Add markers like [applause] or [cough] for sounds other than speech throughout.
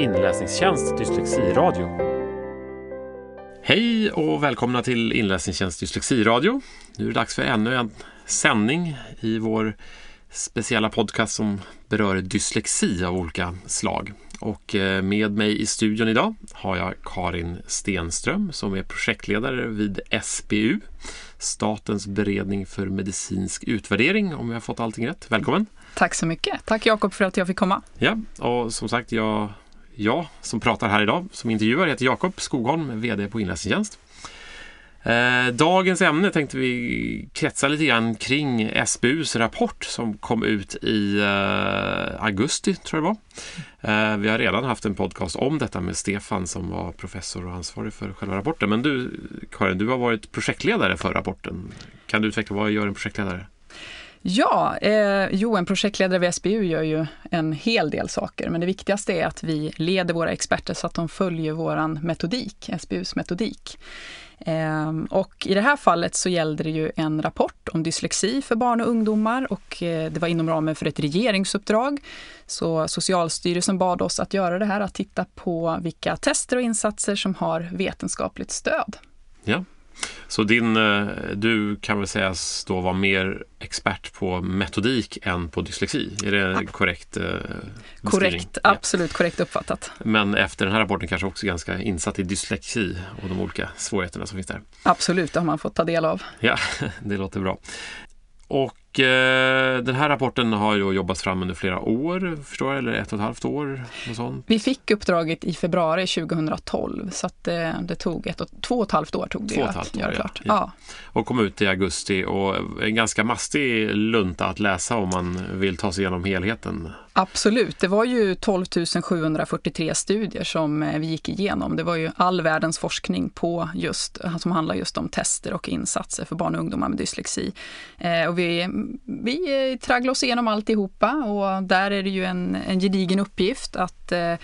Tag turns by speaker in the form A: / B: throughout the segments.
A: inläsningstjänst Dyslexiradio. Hej och välkomna till inläsningstjänst Dyslexiradio. Nu är det dags för ännu en sändning i vår speciella podcast som berör dyslexi av olika slag. Och eh, med mig i studion idag har jag Karin Stenström som är projektledare vid SBU, Statens beredning för medicinsk utvärdering, om jag har fått allting rätt. Välkommen!
B: Tack så mycket! Tack Jakob för att jag fick komma.
A: Ja, och som sagt, jag, jag som pratar här idag som intervjuar heter Jakob Skogholm, VD på Inläsningstjänst. Eh, dagens ämne tänkte vi kretsa lite grann kring SBUs rapport som kom ut i eh, augusti, tror jag det var. Eh, vi har redan haft en podcast om detta med Stefan som var professor och ansvarig för själva rapporten. Men du, Karin, du har varit projektledare för rapporten. Kan du utveckla vad gör en projektledare?
B: Ja, eh, jo, en projektledare vid SBU gör ju en hel del saker, men det viktigaste är att vi leder våra experter så att de följer våran metodik, SBUs metodik. Eh, och i det här fallet så gällde det ju en rapport om dyslexi för barn och ungdomar och eh, det var inom ramen för ett regeringsuppdrag. Så Socialstyrelsen bad oss att göra det här, att titta på vilka tester och insatser som har vetenskapligt stöd.
A: Ja, så din, eh, du kan väl sägas då vara mer expert på metodik än på dyslexi? Är det korrekt eh,
B: Korrekt, absolut korrekt uppfattat.
A: Men efter den här rapporten kanske också ganska insatt i dyslexi och de olika svårigheterna som finns där?
B: Absolut, det har man fått ta del av.
A: Ja, [laughs] det låter bra. Och eh, den här rapporten har ju jobbats fram under flera år, förstår jag, eller ett och ett halvt år? Och sånt.
B: Vi fick uppdraget i februari 2012 så att det, det tog ett och, två och ett halvt år tog det två att år, göra klart. Ja. ja.
A: Och kom ut i augusti och en ganska mastig lunta att läsa om man vill ta sig igenom helheten.
B: Absolut, det var ju 12 743 studier som eh, vi gick igenom. Det var ju all världens forskning på just, eh, som handlar just om tester och insatser för barn och ungdomar med dyslexi. Eh, och vi, vi tragglade oss igenom alltihopa och där är det ju en, en gedigen uppgift att eh,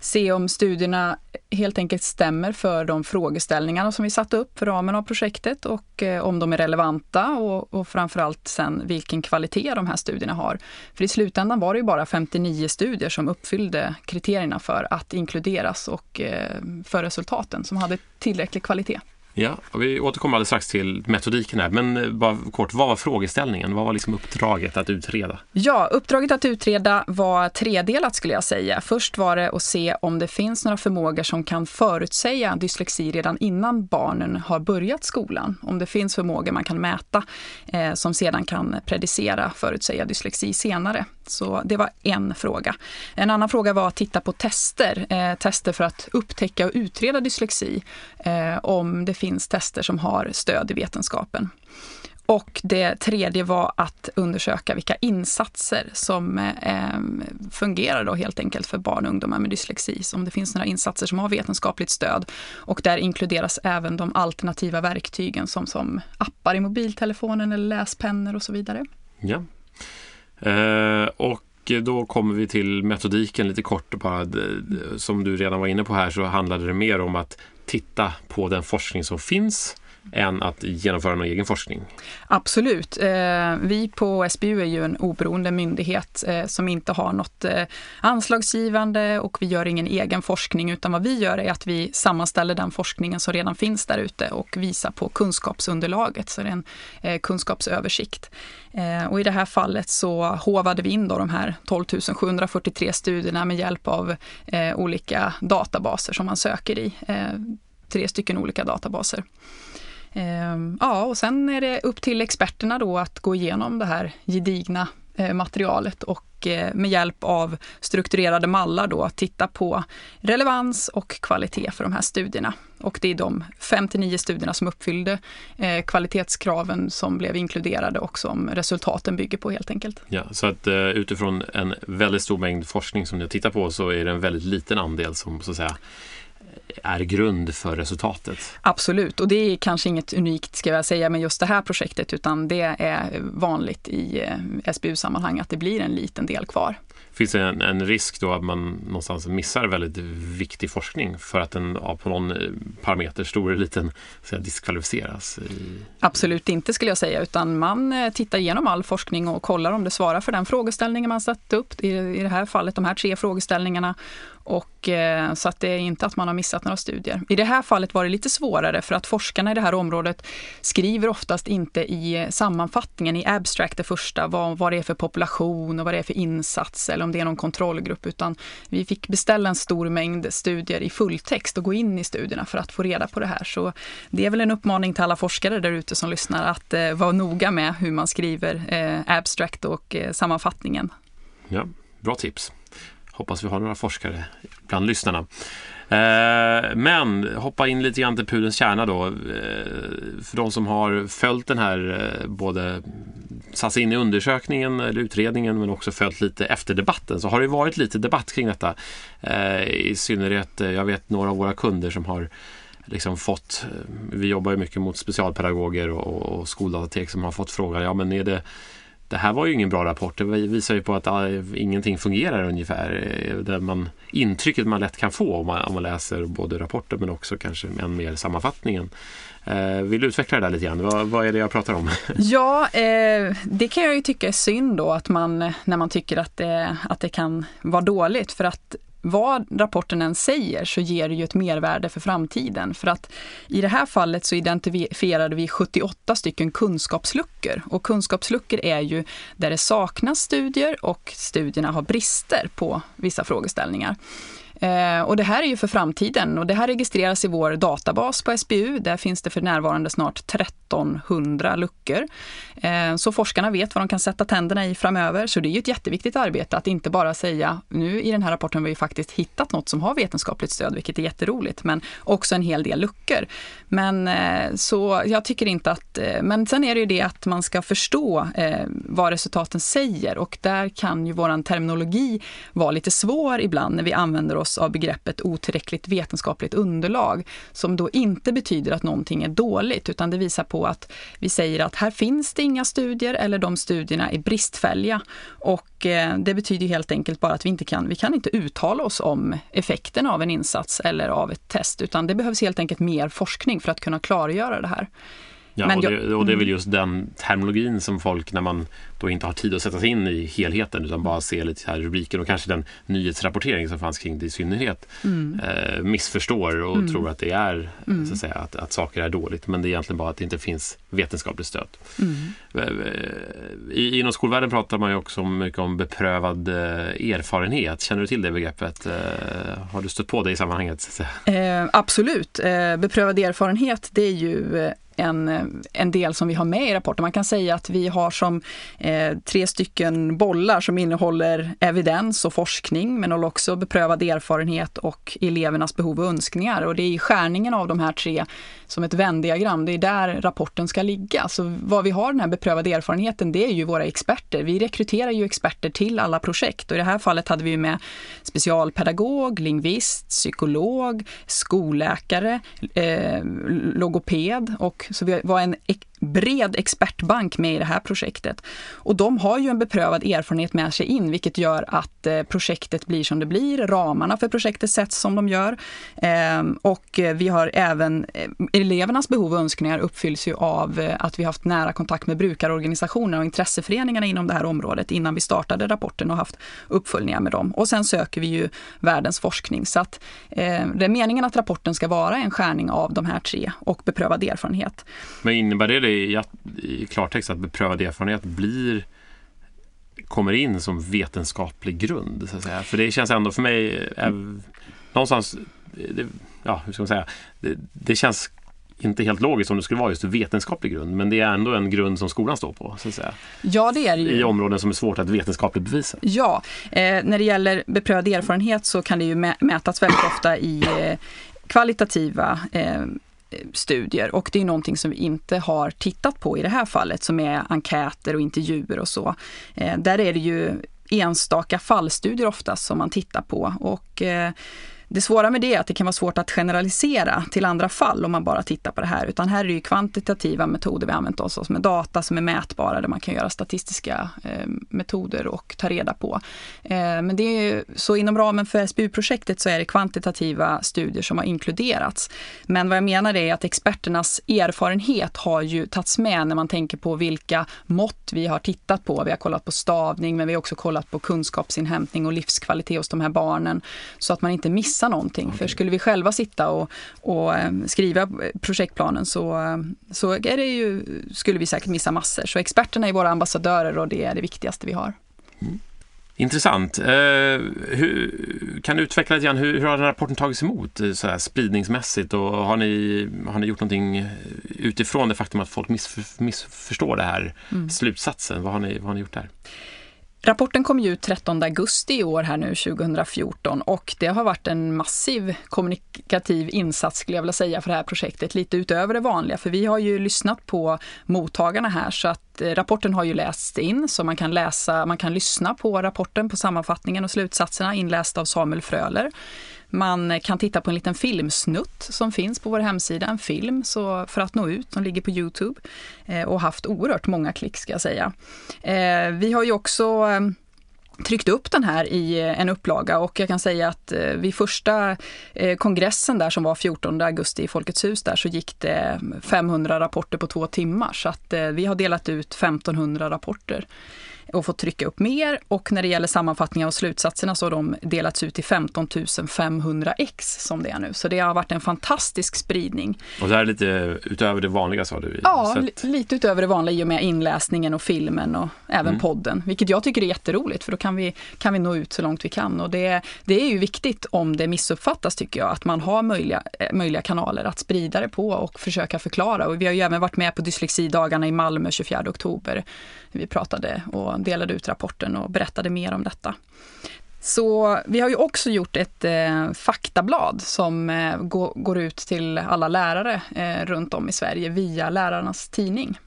B: se om studierna helt enkelt stämmer för de frågeställningarna som vi satte upp för ramen av projektet och eh, om de är relevanta och, och framförallt sen vilken kvalitet de här studierna har. För i slutändan var det ju bara 59 studier som uppfyllde kriterierna för att inkluderas och eh, för resultaten som hade tillräcklig kvalitet.
A: Ja, vi återkommer alldeles strax till metodiken här, men eh, bara kort, vad var frågeställningen? Vad var liksom uppdraget att utreda?
B: Ja, uppdraget att utreda var tredelat skulle jag säga. Först var det att se om det finns några förmågor som kan förutsäga dyslexi redan innan barnen har börjat skolan. Om det finns förmågor man kan mäta eh, som sedan kan predicera, förutsäga dyslexi senare. Så det var en fråga. En annan fråga var att titta på tester, eh, tester för att upptäcka och utreda dyslexi. Eh, om det finns tester som har stöd i vetenskapen. Och det tredje var att undersöka vilka insatser som eh, fungerar då helt enkelt för barn och ungdomar med dyslexi. Så om det finns några insatser som har vetenskapligt stöd. Och där inkluderas även de alternativa verktygen som, som appar i mobiltelefonen eller läspennor och så vidare.
A: Ja. Eh, och då kommer vi till metodiken lite kort. Bara, eh, som du redan var inne på här så handlade det mer om att titta på den forskning som finns än att genomföra någon egen forskning?
B: Absolut. Eh, vi på SBU är ju en oberoende myndighet eh, som inte har något eh, anslagsgivande och vi gör ingen egen forskning utan vad vi gör är att vi sammanställer den forskningen som redan finns där ute och visar på kunskapsunderlaget, så det är en kunskapsöversikt. Och i det här fallet så hovade vi in då de här 12 743 studierna med hjälp av olika databaser som man söker i. Tre stycken olika databaser. Ehm, ja, och sen är det upp till experterna då att gå igenom det här gedigna eh, materialet och eh, med hjälp av strukturerade mallar då titta på relevans och kvalitet för de här studierna. Och det är de 59 studierna som uppfyllde eh, kvalitetskraven som blev inkluderade och som resultaten bygger på helt enkelt.
A: Ja, så att eh, utifrån en väldigt stor mängd forskning som ni tittar på så är det en väldigt liten andel som så att säga är grund för resultatet.
B: Absolut, och det är kanske inget unikt ska jag säga med just det här projektet utan det är vanligt i eh, SBU-sammanhang att det blir en liten del kvar.
A: Finns det en, en, risk då att man någonstans missar väldigt viktig forskning för att den ja, på någon eh, parameter, stor eller liten, så diskvalificeras? I...
B: Absolut inte skulle jag säga, utan man eh, tittar igenom all forskning och kollar om det svarar för den frågeställningen man satt upp, i, i det här fallet de här tre frågeställningarna och, eh, så att det är inte att man har missat några studier. I det här fallet var det lite svårare för att forskarna i det här området skriver oftast inte i sammanfattningen, i abstract det första, vad, vad det är för population och vad det är för insats eller om det är någon kontrollgrupp, utan vi fick beställa en stor mängd studier i fulltext och gå in i studierna för att få reda på det här. Så det är väl en uppmaning till alla forskare där ute som lyssnar att eh, vara noga med hur man skriver eh, abstract och eh, sammanfattningen.
A: Ja, bra tips. Hoppas vi har några forskare bland lyssnarna. Eh, men hoppa in lite grann till pudelns kärna då. Eh, för de som har följt den här, eh, både satt sig in i undersökningen eller utredningen men också följt lite efter debatten så har det varit lite debatt kring detta. I synnerhet, jag vet några av våra kunder som har liksom fått, vi jobbar ju mycket mot specialpedagoger och, och skoldatatek som har fått frågan, ja men är det det här var ju ingen bra rapport. Det visar ju på att äh, ingenting fungerar ungefär. Eh, där man, intrycket man lätt kan få om man, om man läser både rapporten men också kanske än mer sammanfattningen. Eh, vill du utveckla det där lite grann? Vad, vad är det jag pratar om? [laughs]
B: Ja, eh, det kan jag ju tycka är synd då att man, när man tycker att det, att det kan vara dåligt. För att vad rapporten än säger så ger det ju ett mervärde för framtiden. För att i det här fallet så identifierade vi 78 stycken kunskapsluckor. Och kunskapsluckor är ju där det saknas studier och studierna har brister på vissa frågeställningar. Eh, och det här är ju för framtiden och det här registreras i vår databas på SBU. Där finns det för närvarande snart 1300 luckor. Eh, så forskarna vet vad de kan sätta tänderna i framöver. Så det är ju ett jätteviktigt arbete att inte bara säga, nu i den här rapporten har vi faktiskt hittat något som har vetenskapligt stöd, vilket är jätteroligt, men också en hel del luckor. Men eh, så jag tycker inte att, eh, men sen är det ju det att man ska förstå eh, vad resultaten säger och där kan ju våran terminologi vara lite svår ibland när vi använder oss av begreppet otillräckligt vetenskapligt underlag, som då inte betyder att någonting är dåligt, utan det visar på att vi säger att här finns det inga studier eller de studierna är bristfälliga. Och eh, det betyder helt enkelt bara att vi inte kan, vi kan inte uttala oss om effekten av en insats eller av ett test, utan det behövs helt enkelt mer forskning för att kunna klargöra det här.
A: Ja, Men och, det, och det är väl mm. just den terminologin som folk när man då inte har tid att sätta sig in i helheten utan bara ser lite här rubriker och kanske den nyhetsrapportering som fanns kring det i synnerhet mm. eh, missförstår och mm. tror att det är mm. så att, säga, att, att saker är dåligt men det är egentligen bara att det inte finns vetenskapligt stöd. Mm. Eh, eh, I, inom skolvärlden pratar man ju också mycket om beprövad eh, erfarenhet. Känner du till det begreppet? Har du stött på det i sammanhanget?
B: Eh, absolut. Eh, beprövad erfarenhet det är ju en, en del som vi har med i rapporten. Man kan säga att vi har som eh, tre stycken bollar som innehåller evidens och forskning men också beprövad erfarenhet och elevernas behov och önskningar. Och det är i skärningen av de här tre som ett vändiagram, det är där rapporten ska ligga. Så vad vi har den här beprövade erfarenheten, det är ju våra experter. Vi rekryterar ju experter till alla projekt och i det här fallet hade vi med specialpedagog, lingvist, psykolog, skolläkare, eh, logoped och så vi var en bred expertbank med i det här projektet. Och de har ju en beprövad erfarenhet med sig in, vilket gör att eh, projektet blir som det blir. Ramarna för projektet sätts som de gör. Ehm, och eh, vi har även, eh, elevernas behov och önskningar uppfylls ju av att vi haft nära kontakt med brukarorganisationer och intresseföreningarna inom det här området innan vi startade rapporten och haft uppföljningar med dem. Och sen söker vi ju världens forskning. Så att det är meningen att rapporten ska vara en skärning av de här tre och beprövad erfarenhet.
A: Men innebär det i, i klartext att beprövad erfarenhet blir kommer in som vetenskaplig grund. Så att säga. För det känns ändå för mig är, någonstans, det, ja hur ska man säga, det, det, känns inte helt logiskt om det skulle vara just vetenskaplig grund men det är ändå en grund som skolan står på. Så att säga.
B: Ja det är det ju.
A: I områden som är svårt att vetenskapligt bevisa.
B: Ja, eh, när det gäller beprövad erfarenhet så kan det ju mätas väldigt ofta i eh, kvalitativa eh, studier och det är någonting som vi inte har tittat på i det här fallet som är enkäter och intervjuer och så. Eh, där är det ju enstaka fallstudier oftast som man tittar på och eh, det svåra med det är att det kan vara svårt att generalisera till andra fall om man bara tittar på det här. Utan här är det ju kvantitativa metoder vi använt oss av med data som är mätbara där man kan göra statistiska eh, metoder och ta reda på. Eh, men det är, så inom ramen för SBU-projektet så är det kvantitativa studier som har inkluderats. Men vad jag menar är att experternas erfarenhet har ju tagits med när man tänker på vilka mått vi har tittat på. Vi har kollat på stavning men vi har också kollat på kunskapsinhämtning och livskvalitet hos de här barnen. Så att man inte missar någonting. Okay. För skulle vi själva sitta och, och eh, skriva projektplanen så, eh, så är det ju, skulle vi säkert missa massor. Så experterna är våra ambassadörer och det är det viktigaste vi har. Mm.
A: Intressant. Eh, hur, kan du utveckla lite grann, hur, hur har den rapporten tagits emot så här, spridningsmässigt och har ni, har ni gjort någonting utifrån det faktum att folk missför, missförstår det här mm. slutsatsen? Vad har, ni, vad har ni gjort där?
B: Rapporten kom ju ut 13 augusti i år här nu 2014 och det har varit en massiv kommunikativ insats skulle jag vilja säga för det här projektet, lite utöver det vanliga. För vi har ju lyssnat på mottagarna här så att eh, rapporten har ju lästs in så man kan läsa, man kan lyssna på rapporten på sammanfattningen och slutsatserna inläst av Samuel Fröler. Man kan titta på en liten filmsnutt som finns på vår hemsida, en film så för att nå ut, som ligger på Youtube eh, och haft oerhört många klick ska jag säga. Eh, vi har ju också eh, tryckt upp den här i eh, en upplaga och jag kan säga att eh, vid första eh, kongressen där som var 14 augusti i Folkets hus där så gick det 500 rapporter på två timmar så att vi har delat ut 1500 rapporter och fått trycka upp mer. Och när det gäller sammanfattningar och slutsatserna så har de delats ut till 15 500 ex som det är nu. Så det har varit en fantastisk spridning.
A: Och det här är lite utöver det vanliga sa du?
B: Ja, lite utöver det vanliga i och med inläsningen och filmen och även mm. podden. Vilket jag tycker är jätteroligt för då kan vi, kan vi nå ut så långt vi kan. Och det, det är ju viktigt om det missuppfattas tycker jag, att man har möjliga, eh, möjliga kanaler att sprida det på och försöka förklara. Och vi har ju även varit med på dyslexidagarna i Malmö 24 oktober. Vi pratade och delade ut rapporten och berättade mer om detta. Så vi har ju också gjort ett eh, faktablad som eh, går, går, ut till alla lärare eh, runt om i Sverige via Lärarnas tidning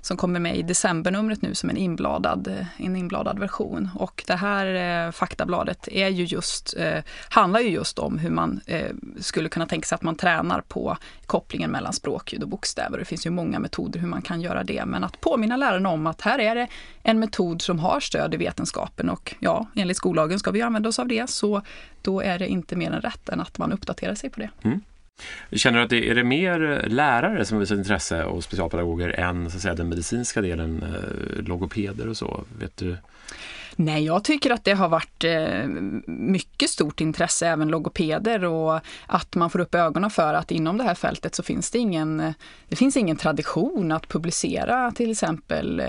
B: som kommer med i decembernumret nu som en inbladad, en inbladad version. Och det här eh, faktabladet är ju just, eh, handlar ju just om hur man eh, skulle kunna tänka sig att man tränar på kopplingen mellan språkljud och bokstäver. Det finns ju många metoder hur man kan göra det, men att påminna lärarna om att här är det en metod som har stöd i vetenskapen och ja, enligt skollagen ska vi använda oss av det, så då är det inte mer än rätt än att man uppdaterar sig på det. Mm.
A: Känner du att det är det mer eh, lärare som visar intresse och specialpedagoger än så att säga, den medicinska delen, eh, logopeder och så? Vet du?
B: Nej, jag tycker att det har varit eh, mycket stort intresse, även logopeder och att man får upp ögonen för att inom det här fältet så finns det ingen, det finns ingen tradition att publicera till exempel eh,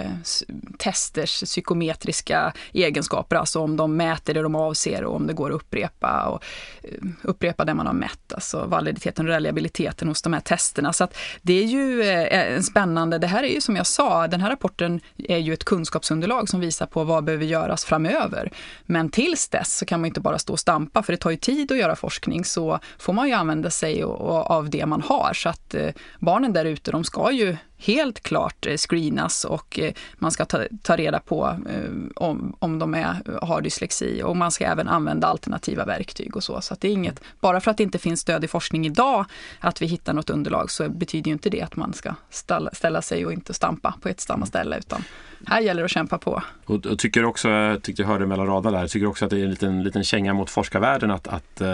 B: testers psykometriska egenskaper, alltså om de mäter det de avser och om det går att upprepa och eh, upprepa det man har mätt, alltså validiteten och reliabiliteten hos de här testerna. Så att det är ju en spännande, det här är ju som jag sa, den här rapporten är ju ett kunskapsunderlag som visar på vad behöver göras göras framöver. Men tills dess så kan man inte bara stå och stampa, för det tar ju tid att göra forskning, så får man ju använda sig av det man har. Så att eh, barnen där ute, de ska ju helt klart eh, screenas och eh, man ska ta, ta reda på eh, om, om de är, har dyslexi och man ska även använda alternativa verktyg och så. Så att det är inget, bara för att det inte finns stöd i forskning idag, att vi hittar något underlag, så betyder ju inte det att man ska ställa, ställa sig och inte stampa på ett samma ställe, utan här gäller det att kämpa på.
A: Och, och tycker också, jag tyckte jag hörde mellan raderna där, tycker också att det är en liten, liten känga mot forskarvärlden att, att uh,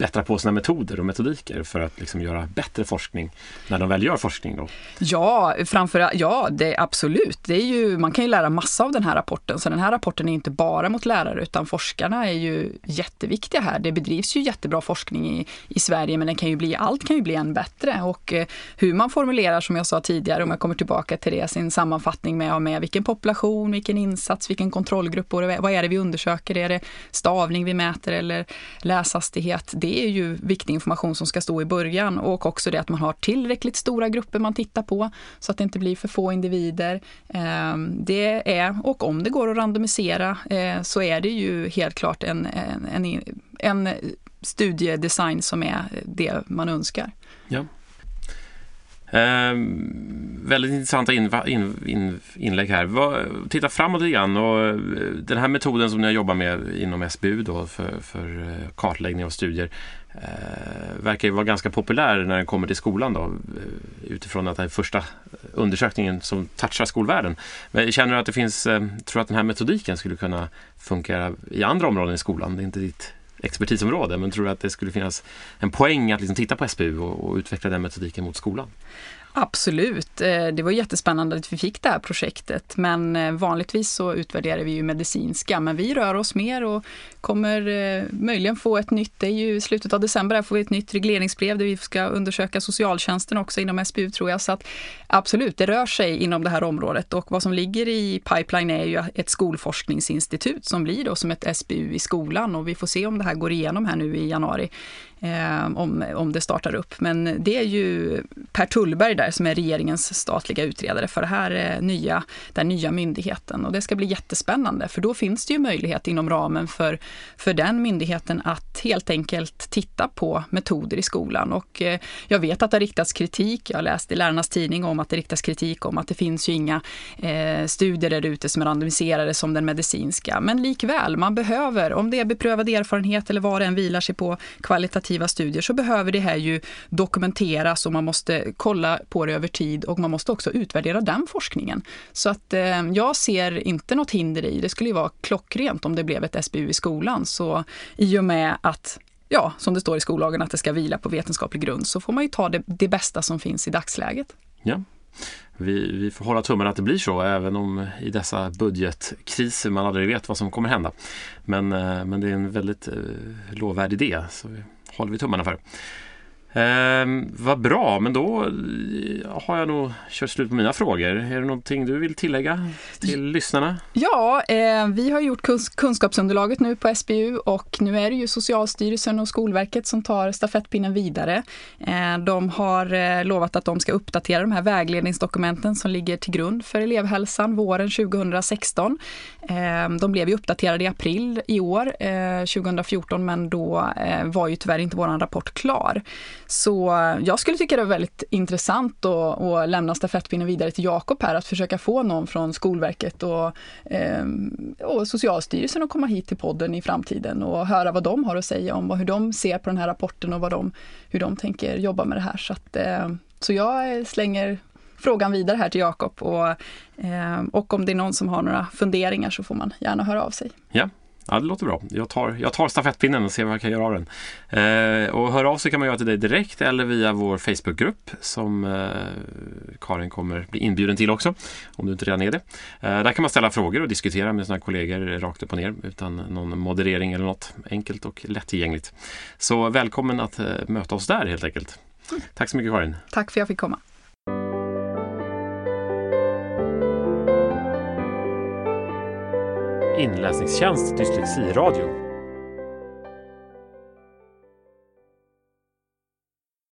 A: bättra på sina metoder och metodiker för att liksom göra bättre forskning när de väl gör forskning? Då?
B: Ja, framför, ja det, absolut. Det är ju, man kan ju lära massa av den här rapporten. Så den här rapporten är inte bara mot lärare utan forskarna är ju jätteviktiga här. Det bedrivs ju jättebra forskning i, i Sverige men den kan ju bli, allt kan ju bli än bättre. Och eh, hur man formulerar, som jag sa tidigare, om jag kommer tillbaka till det, sin sammanfattning med, med vilken population, vilken insats, vilken kontrollgrupp, vad är det vi undersöker? Är det stavning vi mäter eller läshastighet? Det det är ju viktig information som ska stå i början och också det att man har tillräckligt stora grupper man tittar på så att det inte blir för få individer. Ehm, det är, och om det går att randomisera eh, så är det ju helt klart en, en, en, en studiedesign som är det man önskar.
A: Ja. Eh, väldigt intressanta in, in, in, inlägg här. Va, titta framåt lite grann. Och eh, den här metoden som ni har jobbat med inom SBU då för, för eh, kartläggning av studier eh, verkar ju vara ganska populär när den kommer till skolan då, eh, utifrån att det är första undersökningen som touchar skolvärlden. Men känner du att det finns, eh, tror att den här metodiken skulle kunna fungera i andra områden i skolan? Det är inte ditt expertisområde, men tror du att det skulle finnas en poäng att liksom titta på SBU och, och utveckla den metodiken mot skolan?
B: Absolut. Eh, det var jättespännande att vi fick det här projektet. Men eh, vanligtvis så utvärderar vi ju medicinska. Men vi rör oss mer och kommer eh, möjligen få ett nytt, det är ju i slutet av december, här får vi ett nytt regleringsbrev där vi ska undersöka socialtjänsten också inom SBU tror jag. Så att absolut, det rör sig inom det här området. Och vad som ligger i pipeline är ju ett skolforskningsinstitut som blir då som ett SBU i skolan. Och vi får se om det här går igenom här nu i januari eh, om, om det startar upp. Men det är ju Per Tullberg där som är regeringens statliga utredare för det här eh, nya, den nya myndigheten. Och det ska bli jättespännande för då finns det ju möjlighet inom ramen för, för den myndigheten att helt enkelt titta på metoder i skolan. Och eh, jag vet att det har riktats kritik, jag har läst i Lärarnas tidning om att det riktas kritik om att det finns ju inga eh, studier där ute som är randomiserade som den medicinska. Men likväl, man behöver, om det är beprövad erfarenhet eller vad det än vilar sig på, kvalitativt kvalitativa studier så behöver det här ju dokumenteras och man måste kolla på det över tid och man måste också utvärdera den forskningen. Så att eh, jag ser inte något hinder i, det skulle ju vara klockrent om det blev ett SBU i skolan, så i och med att ja, som det står i skollagen, att det ska vila på vetenskaplig grund, så får man ju ta det, det bästa som finns i dagsläget.
A: Ja. Vi, vi får hålla tummarna att det blir så, även om i dessa budgetkriser man aldrig vet vad som kommer hända. Men, eh, men det är en väldigt eh, lovvärd idé. Så håller vi tummarna för. Eh, vad bra, men då eh, har jag nog kört slut på mina frågor. Är det någonting du vill tillägga till lyssnarna?
B: Ja, eh, vi har gjort kunsk kunskapsunderlaget nu på SBU och nu är det ju Socialstyrelsen och Skolverket som tar stafettpinnen vidare. Eh, de har eh, lovat att de ska uppdatera de här vägledningsdokumenten som ligger till grund för elevhälsan våren 2016. Ehm, de blev ju uppdaterade i april i år, eh, 2014, men då eh, var ju tyvärr inte vår rapport klar. Så jag skulle tycka det var väldigt intressant att, att lämna stafettpinnen vidare till Jakob här, att försöka få någon från Skolverket och, eh, och Socialstyrelsen att komma hit till podden i framtiden och höra vad de har att säga om hur de ser på den här rapporten och vad de, hur de tänker jobba med det här. Så, att, eh, så jag eh, slänger frågan vidare här till Jakob och, eh, och om det är någon som har några funderingar så får man gärna höra av sig.
A: Ja, Ja, det låter bra. Jag tar, jag tar stafettpinnen och ser vad jag kan göra av den. Eh, och hör av sig kan man göra till dig direkt eller via vår Facebookgrupp som eh, Karin kommer bli inbjuden till också, om du inte redan är det. Eh, där kan man ställa frågor och diskutera med sina kollegor rakt upp och ner utan någon moderering eller något. Enkelt och lättillgängligt. Så välkommen att eh, möta oss där helt enkelt. Mm. Tack så mycket Karin.
B: Tack för att jag fick komma.
A: Inläsningstjänst Dyslexiradio.